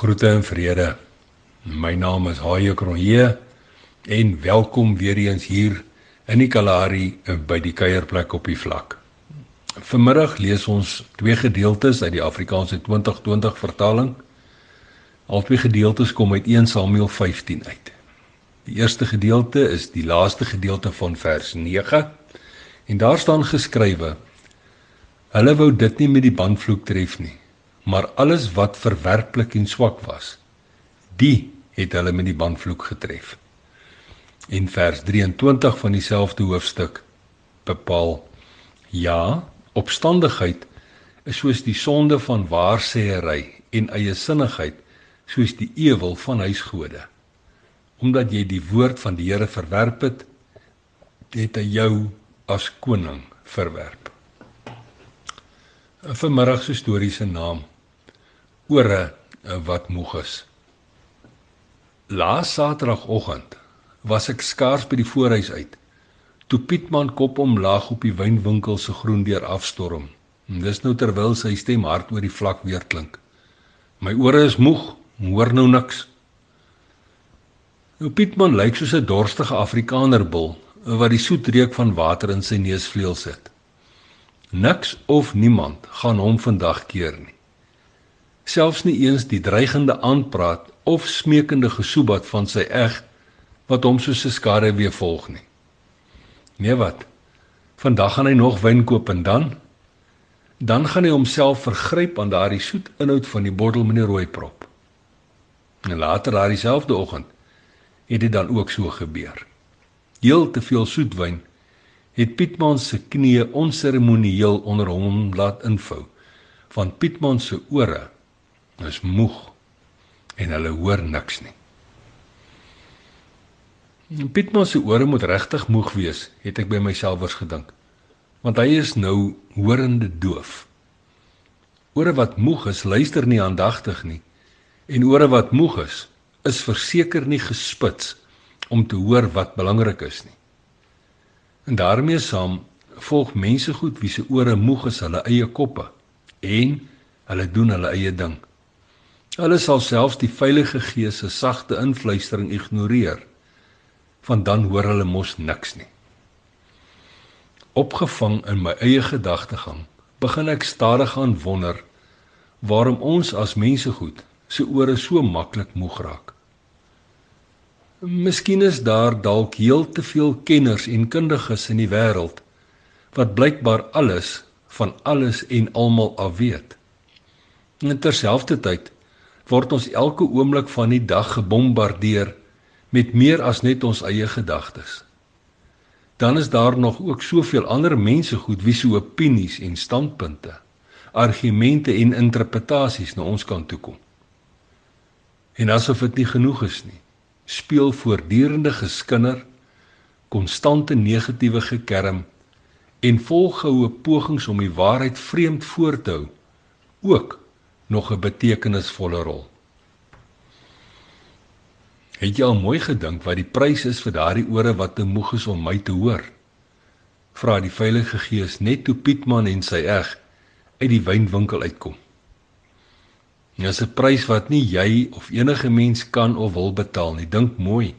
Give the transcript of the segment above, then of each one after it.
Groete en vrede. My naam is Haie Kronje en welkom weer eens hier in die Kalahari by die kuierplek op die vlak. Vanmiddag lees ons twee gedeeltes uit die Afrikaanse 2020 vertaling. Albei gedeeltes kom uit 1 Samuel 15 uit. Die eerste gedeelte is die laaste gedeelte van vers 9 en daar staan geskrywe: Hulle wou dit nie met die bandvloek tref nie maar alles wat verwerplik en swak was, die het hulle met die bandvloek getref. In vers 23 van dieselfde hoofstuk bepaal: Ja, opstandigheid is soos die sonde van waarsêery en eie sinnigheid soos die ewel van huisgode. Omdat jy die woord van die Here verwerp het, het hy jou as koning verwerp. 'n Vanmiddag se storie se naam ore eh, wat moeg is. Laas Saterdagoggend was ek skaars by die voorhuis uit. Toe Pietman kop omlaag op die wynwinkel se groen deur afstorm. Dis nou terwyl sy stem hard oor die vlak weer klink. My ore is moeg, hoor nou niks. Nou Pietman lyk soos 'n dorstige Afrikaner bul wat die soet reuk van water in sy neusvleuel sit. Niks of niemand gaan hom vandag keer nie selfs nie eens die dreigende aanpraat of smeekende gesoebat van sy eg wat hom soos 'n skare weer volg nie. Nee wat? Vandag gaan hy nog wyn koop en dan dan gaan hy homself vergryp aan daardie soet inhoud van die bottel met die rooi prop. En later daardie selfde oggend het dit dan ook so gebeur. Heel te veel soetwyn het Pietman se knieë onseremonieel onder hom laat invou van Pietman se ore is moeg en hulle hoor niks nie. Pietman se ore moet regtig moeg wees, het ek by myself vers gedink. Want hy is nou horende doof. Ore wat moeg is, luister nie aandagtig nie. En ore wat moeg is, is verseker nie gespits om te hoor wat belangrik is nie. En daarmee saam volg mense goed wie se ore moeg is hulle eie koppe en hulle doen hulle eie ding. Hulle sal selfs die Heilige Gees se sagte influistering ignoreer. Want dan hoor hulle mos niks nie. Opgevang in my eie gedagtegang, begin ek stadig aan wonder waarom ons as mense goed se ore so maklik moeg raak. Miskien is daar dalk heel te veel kenners en kundiges in die wêreld wat blykbaar alles van alles en almal af weet. En terselfdertyd word ons elke oomblik van die dag gebombardeer met meer as net ons eie gedagtes. Dan is daar nog ook soveel ander mense goed wie se opinies en standpunte, argumente en interpretasies na ons kan toe kom. En asof dit nie genoeg is nie, speel voortdurende geskinder, konstante negatiewe gekerm en volgehoue pogings om die waarheid vreemd voor te hou ook nog 'n betekenisvolle rol. Het jy al mooi gedink wat die prys is vir daardie ore wat te moeg is om my te hoor? Vra die Heilige Gees net toe Pietman en sy eg uit die wynwinkel uitkom. Dit is 'n prys wat nie jy of enige mens kan of wil betaal nie. Dink mooi.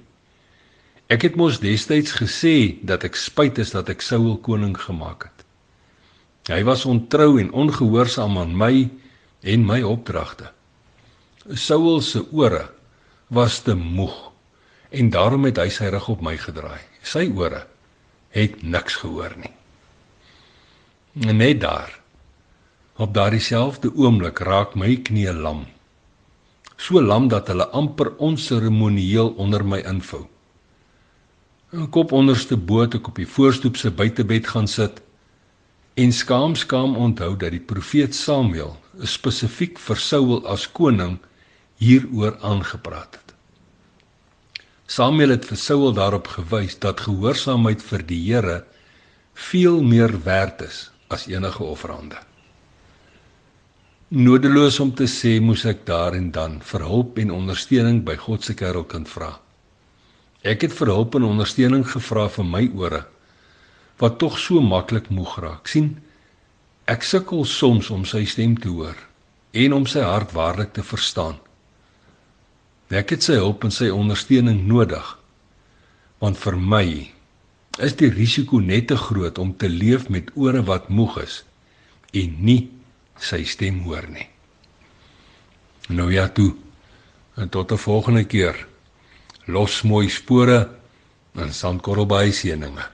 Ek het mos destyds gesê dat ek spyt is dat ek Saul koning gemaak het. Hy was ontrou en ongehoorsaam aan my en my opdragte. Saul se ore was te moeg en daarom het hy sy rug op my gedraai. Sy ore het niks gehoor nie. En net daar op daardie selfde oomblik raak my knie lam. So lam dat hulle amper onseremonieel onder my invou. 'n Kop onderste bo toe op die voorstoep se buitebed gaan sit en skaam skaam onthou dat die profeet Samuel spesifiek vir Saul as koning hieroor aangepraat het. Samuel het vir Saul daarop gewys dat gehoorsaamheid vir die Here veel meer werd is as enige offerande. Nodeloos om te sê moes ek daar en dan vir hulp en ondersteuning by God se kerelkind vra. Ek het vir hulp en ondersteuning gevra vir my ore wat tog so maklik moeg raak. sien Ek sukkel soms om sy stem te hoor en om sy hart waarlik te verstaan. Ek het sy hulp en sy ondersteuning nodig. Want vir my is die risiko net te groot om te leef met ore wat moeg is en nie sy stem hoor nie. Nou ja toe. En tot 'n volgende keer. Los mooi spore in Sandkorrelbaai seëninge.